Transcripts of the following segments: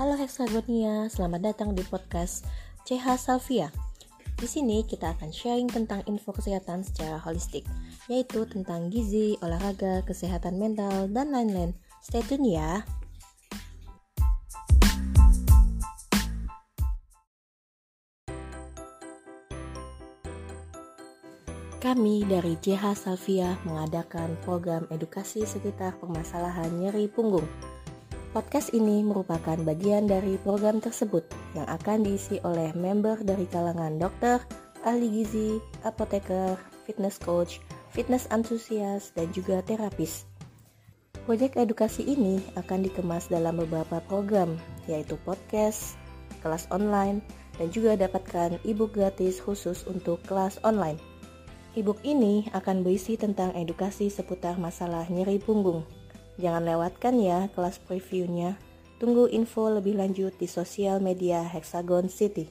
Halo Hexagonia, selamat datang di podcast CH Salvia. Di sini kita akan sharing tentang info kesehatan secara holistik, yaitu tentang gizi, olahraga, kesehatan mental, dan lain-lain. Stay tune ya. Kami dari JH Salvia mengadakan program edukasi sekitar permasalahan nyeri punggung. Podcast ini merupakan bagian dari program tersebut yang akan diisi oleh member dari kalangan dokter, ahli gizi, apoteker, fitness coach, fitness antusias, dan juga terapis. Proyek edukasi ini akan dikemas dalam beberapa program, yaitu podcast, kelas online, dan juga dapatkan e-book gratis khusus untuk kelas online. E-book ini akan berisi tentang edukasi seputar masalah nyeri punggung. Jangan lewatkan ya kelas previewnya. Tunggu info lebih lanjut di sosial media Hexagon City.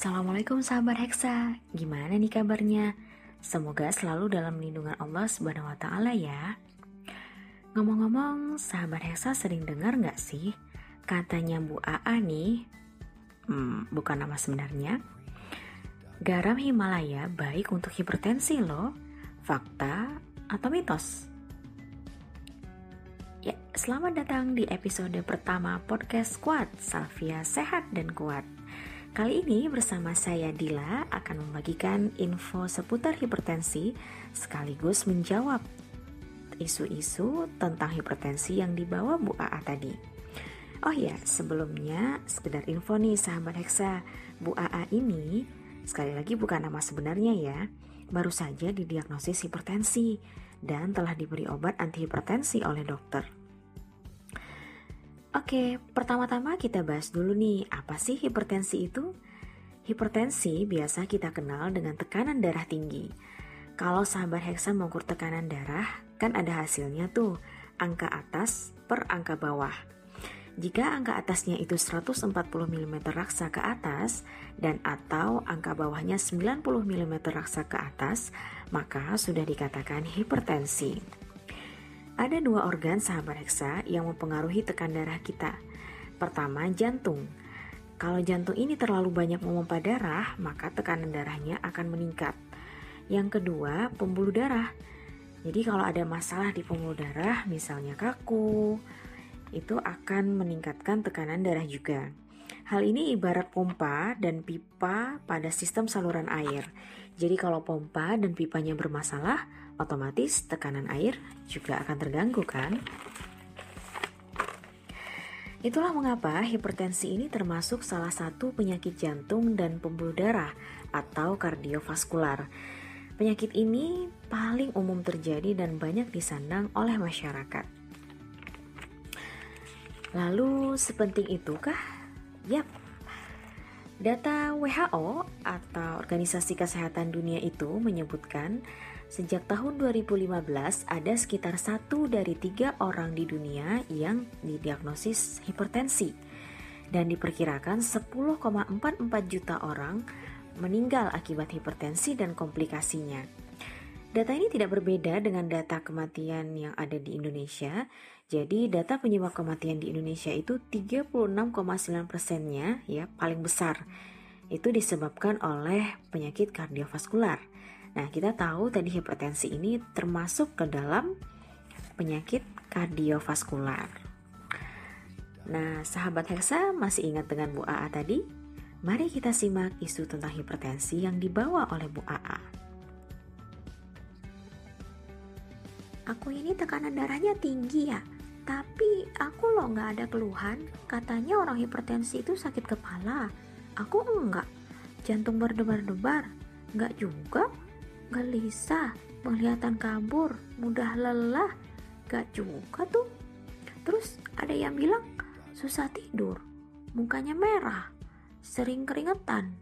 Assalamualaikum sahabat Hexa, gimana nih kabarnya? Semoga selalu dalam lindungan Allah Subhanahu wa Ta'ala ya. Ngomong-ngomong, sahabat Hexa sering dengar nggak sih katanya Bu AA nih hmm, bukan nama sebenarnya. Garam Himalaya baik untuk hipertensi loh. Fakta atau mitos? Ya, selamat datang di episode pertama podcast Kuat Salvia Sehat dan Kuat. Kali ini bersama saya Dila akan membagikan info seputar hipertensi sekaligus menjawab isu-isu tentang hipertensi yang dibawa Bu AA tadi. Oh ya, sebelumnya sekedar info nih sahabat Hexa, Bu AA ini sekali lagi bukan nama sebenarnya ya, baru saja didiagnosis hipertensi dan telah diberi obat antihipertensi oleh dokter. Oke, pertama-tama kita bahas dulu nih, apa sih hipertensi itu? Hipertensi biasa kita kenal dengan tekanan darah tinggi. Kalau sahabat Hexa mengukur tekanan darah, kan ada hasilnya tuh, angka atas per angka bawah. Jika angka atasnya itu 140 mm raksa ke atas dan atau angka bawahnya 90 mm raksa ke atas, maka sudah dikatakan hipertensi. Ada dua organ sahabat reksa yang mempengaruhi tekan darah kita. Pertama, jantung. Kalau jantung ini terlalu banyak memompa darah, maka tekanan darahnya akan meningkat. Yang kedua, pembuluh darah. Jadi kalau ada masalah di pembuluh darah, misalnya kaku, itu akan meningkatkan tekanan darah juga. Hal ini ibarat pompa dan pipa pada sistem saluran air. Jadi kalau pompa dan pipanya bermasalah, otomatis tekanan air juga akan terganggu kan? Itulah mengapa hipertensi ini termasuk salah satu penyakit jantung dan pembuluh darah atau kardiovaskular. Penyakit ini paling umum terjadi dan banyak disandang oleh masyarakat. Lalu sepenting itukah? Yap. Data WHO atau Organisasi Kesehatan Dunia itu menyebutkan sejak tahun 2015 ada sekitar satu dari tiga orang di dunia yang didiagnosis hipertensi dan diperkirakan 10,44 juta orang meninggal akibat hipertensi dan komplikasinya. Data ini tidak berbeda dengan data kematian yang ada di Indonesia. Jadi data penyebab kematian di Indonesia itu 36,9 persennya ya paling besar. Itu disebabkan oleh penyakit kardiovaskular. Nah kita tahu tadi hipertensi ini termasuk ke dalam penyakit kardiovaskular. Nah sahabat Hexa masih ingat dengan Bu AA tadi? Mari kita simak isu tentang hipertensi yang dibawa oleh Bu AA. aku ini tekanan darahnya tinggi ya tapi aku loh nggak ada keluhan. Katanya orang hipertensi itu sakit kepala. Aku enggak. Jantung berdebar-debar. Nggak juga. Gelisah penglihatan kabur. Mudah lelah. Gak juga tuh. Terus ada yang bilang susah tidur. Mukanya merah. Sering keringetan.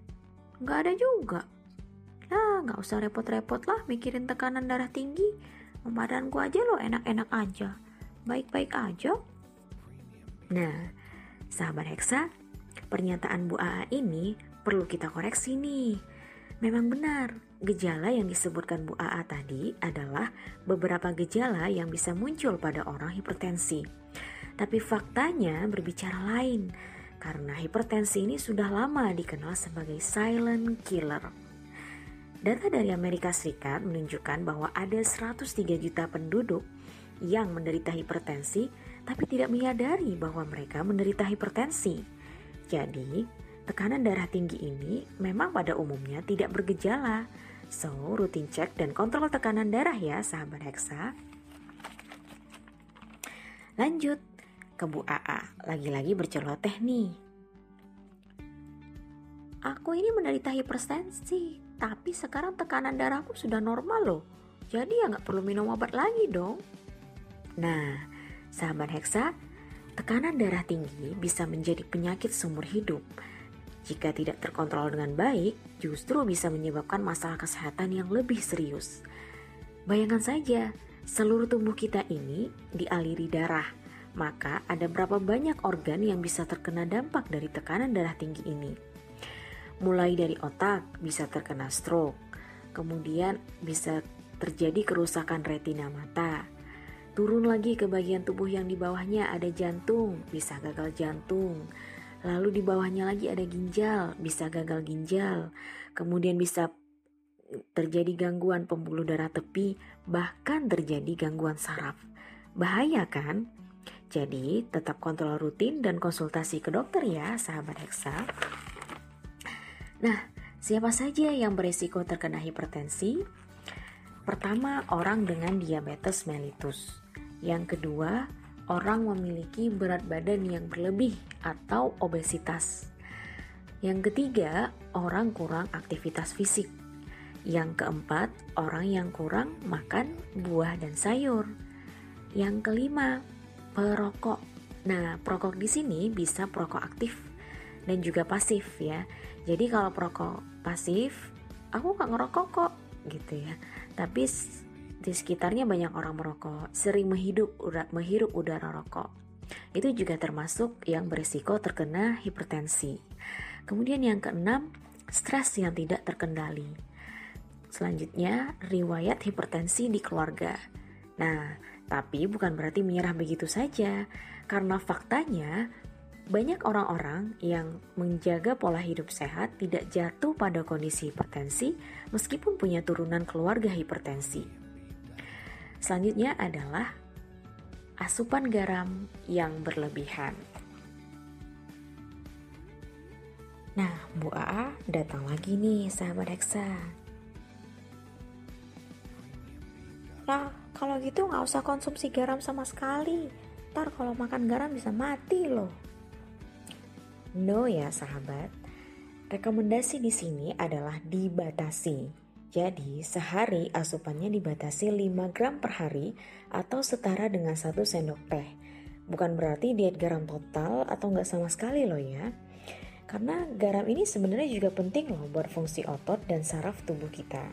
Nggak ada juga. Lah nggak usah repot-repot lah mikirin tekanan darah tinggi. Badanku aja lo enak-enak aja baik-baik aja nah sahabat Hexa pernyataan Bu AA ini perlu kita koreksi nih Memang benar, gejala yang disebutkan Bu AA tadi adalah beberapa gejala yang bisa muncul pada orang hipertensi. Tapi faktanya berbicara lain, karena hipertensi ini sudah lama dikenal sebagai silent killer. Data dari Amerika Serikat menunjukkan bahwa ada 103 juta penduduk yang menderita hipertensi tapi tidak menyadari bahwa mereka menderita hipertensi. Jadi, Tekanan darah tinggi ini memang pada umumnya tidak bergejala. So, rutin cek dan kontrol tekanan darah ya sahabat Hexa. Lanjut ke Bu AA, lagi-lagi berceloteh nih. Aku ini menderita hipertensi, tapi sekarang tekanan darahku sudah normal loh. Jadi ya nggak perlu minum obat lagi dong. Nah, sahabat Hexa, tekanan darah tinggi bisa menjadi penyakit seumur hidup jika tidak terkontrol dengan baik, justru bisa menyebabkan masalah kesehatan yang lebih serius. Bayangkan saja, seluruh tubuh kita ini dialiri darah, maka ada berapa banyak organ yang bisa terkena dampak dari tekanan darah tinggi ini. Mulai dari otak bisa terkena stroke, kemudian bisa terjadi kerusakan retina mata. Turun lagi ke bagian tubuh yang di bawahnya ada jantung, bisa gagal jantung Lalu di bawahnya lagi ada ginjal, bisa gagal ginjal. Kemudian bisa terjadi gangguan pembuluh darah tepi, bahkan terjadi gangguan saraf. Bahaya kan? Jadi tetap kontrol rutin dan konsultasi ke dokter ya sahabat Hexa. Nah, siapa saja yang beresiko terkena hipertensi? Pertama, orang dengan diabetes mellitus. Yang kedua, orang memiliki berat badan yang berlebih atau obesitas. Yang ketiga, orang kurang aktivitas fisik. Yang keempat, orang yang kurang makan buah dan sayur. Yang kelima, perokok. Nah, perokok di sini bisa perokok aktif dan juga pasif ya. Jadi kalau perokok pasif, aku nggak ngerokok kok gitu ya. Tapi di sekitarnya banyak orang merokok, sering menghidup, menghirup udara rokok. Itu juga termasuk yang berisiko terkena hipertensi. Kemudian yang keenam, stres yang tidak terkendali. Selanjutnya, riwayat hipertensi di keluarga. Nah, tapi bukan berarti menyerah begitu saja, karena faktanya banyak orang-orang yang menjaga pola hidup sehat tidak jatuh pada kondisi hipertensi meskipun punya turunan keluarga hipertensi. Selanjutnya adalah asupan garam yang berlebihan. Nah, Bu AA datang lagi nih sahabat Hexa. Lah, kalau gitu nggak usah konsumsi garam sama sekali. Ntar kalau makan garam bisa mati loh. No ya sahabat, rekomendasi di sini adalah dibatasi. Jadi, sehari asupannya dibatasi 5 gram per hari atau setara dengan 1 sendok teh. Bukan berarti diet garam total atau nggak sama sekali loh ya. Karena garam ini sebenarnya juga penting loh buat fungsi otot dan saraf tubuh kita.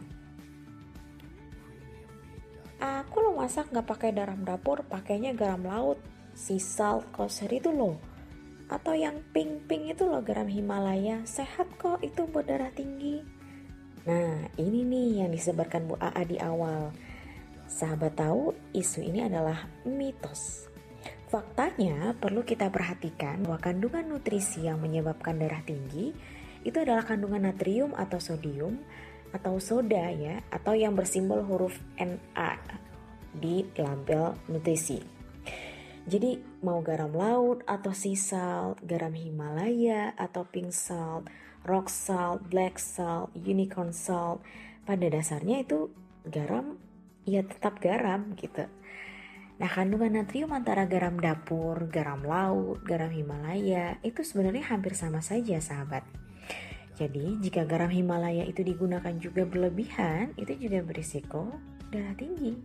Aku lo masak nggak pakai garam dapur, pakainya garam laut, sea salt, kosher itu loh. Atau yang pink-pink itu loh garam Himalaya, sehat kok itu buat darah tinggi. Nah, ini nih yang disebarkan Bu AA di awal. Sahabat tahu, isu ini adalah mitos. Faktanya, perlu kita perhatikan bahwa kandungan nutrisi yang menyebabkan darah tinggi itu adalah kandungan natrium atau sodium atau soda ya, atau yang bersimbol huruf Na di label nutrisi. Jadi mau garam laut atau sea salt, garam Himalaya atau pink salt, rock salt, black salt, unicorn salt. Pada dasarnya itu garam ya tetap garam gitu. Nah, kandungan natrium antara garam dapur, garam laut, garam Himalaya itu sebenarnya hampir sama saja, sahabat. Jadi, jika garam Himalaya itu digunakan juga berlebihan, itu juga berisiko darah tinggi.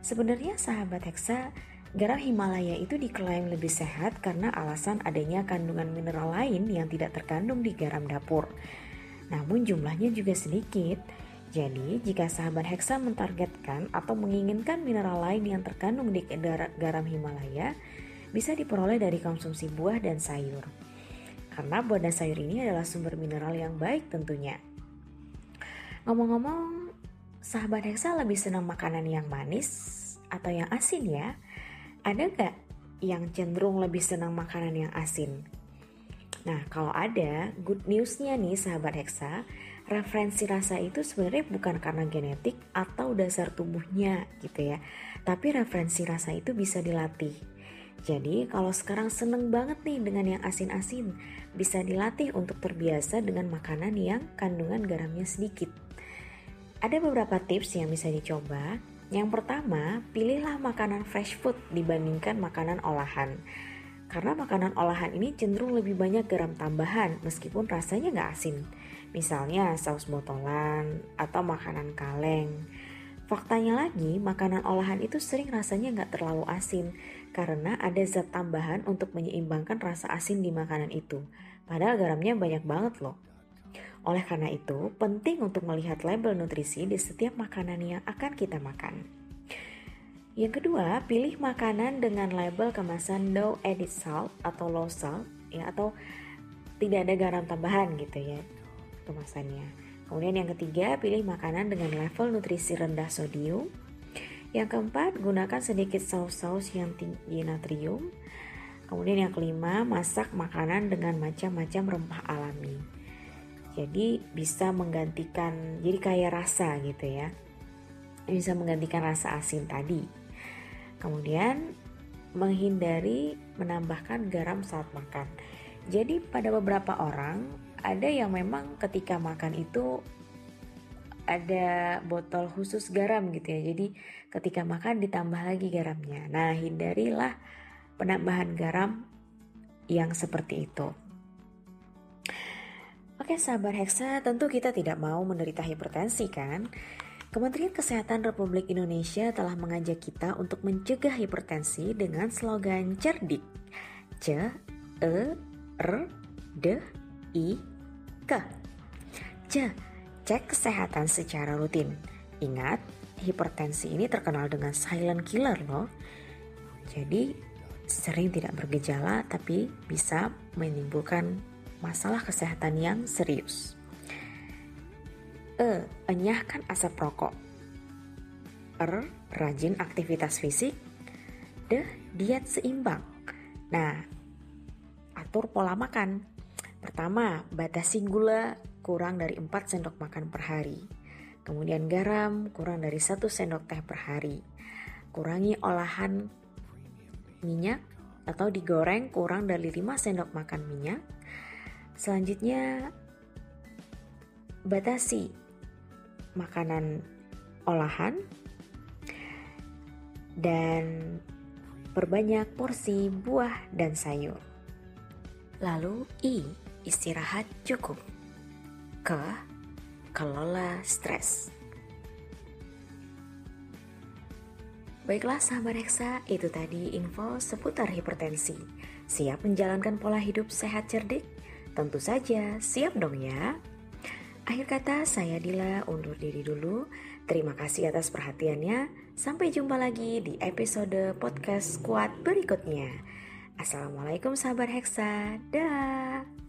Sebenarnya sahabat Hexa Garam Himalaya itu diklaim lebih sehat karena alasan adanya kandungan mineral lain yang tidak terkandung di garam dapur. Namun jumlahnya juga sedikit. Jadi, jika sahabat Hexa mentargetkan atau menginginkan mineral lain yang terkandung di garam Himalaya, bisa diperoleh dari konsumsi buah dan sayur. Karena buah dan sayur ini adalah sumber mineral yang baik tentunya. Ngomong-ngomong, sahabat Hexa lebih senang makanan yang manis atau yang asin ya? Ada gak yang cenderung lebih senang makanan yang asin? Nah, kalau ada, good newsnya nih sahabat Hexa, referensi rasa itu sebenarnya bukan karena genetik atau dasar tubuhnya gitu ya. Tapi referensi rasa itu bisa dilatih. Jadi kalau sekarang seneng banget nih dengan yang asin-asin, bisa dilatih untuk terbiasa dengan makanan yang kandungan garamnya sedikit. Ada beberapa tips yang bisa dicoba. Yang pertama, pilihlah makanan fresh food dibandingkan makanan olahan. Karena makanan olahan ini cenderung lebih banyak garam tambahan meskipun rasanya nggak asin. Misalnya saus botolan atau makanan kaleng. Faktanya lagi, makanan olahan itu sering rasanya nggak terlalu asin karena ada zat tambahan untuk menyeimbangkan rasa asin di makanan itu. Padahal garamnya banyak banget loh. Oleh karena itu, penting untuk melihat label nutrisi di setiap makanan yang akan kita makan. Yang kedua, pilih makanan dengan label kemasan no added salt atau low salt ya atau tidak ada garam tambahan gitu ya kemasannya. Kemudian yang ketiga, pilih makanan dengan level nutrisi rendah sodium. Yang keempat, gunakan sedikit saus-saus yang tinggi natrium. Kemudian yang kelima, masak makanan dengan macam-macam rempah alami. Jadi bisa menggantikan, jadi kayak rasa gitu ya. Bisa menggantikan rasa asin tadi. Kemudian menghindari menambahkan garam saat makan. Jadi pada beberapa orang ada yang memang ketika makan itu ada botol khusus garam gitu ya. Jadi ketika makan ditambah lagi garamnya. Nah, hindarilah penambahan garam yang seperti itu. Oke, sahabat Hexa, tentu kita tidak mau menderita hipertensi kan? Kementerian Kesehatan Republik Indonesia telah mengajak kita untuk mencegah hipertensi dengan slogan cerdik. C E R D I K. C. Cek kesehatan secara rutin. Ingat, hipertensi ini terkenal dengan silent killer loh. Jadi, sering tidak bergejala tapi bisa menimbulkan masalah kesehatan yang serius. E. Enyahkan asap rokok. R. Rajin aktivitas fisik. D. Diet seimbang. Nah, atur pola makan. Pertama, batasi gula kurang dari 4 sendok makan per hari. Kemudian garam kurang dari 1 sendok teh per hari. Kurangi olahan minyak atau digoreng kurang dari 5 sendok makan minyak. Selanjutnya, batasi makanan olahan dan perbanyak porsi buah dan sayur. Lalu I. Istirahat cukup. Ke. Kelola stres. Baiklah sahabat Reksa, itu tadi info seputar hipertensi. Siap menjalankan pola hidup sehat cerdik? Tentu saja, siap dong ya. Akhir kata, saya Dila undur diri dulu. Terima kasih atas perhatiannya. Sampai jumpa lagi di episode podcast kuat berikutnya. Assalamualaikum sahabat Hexa. Dah.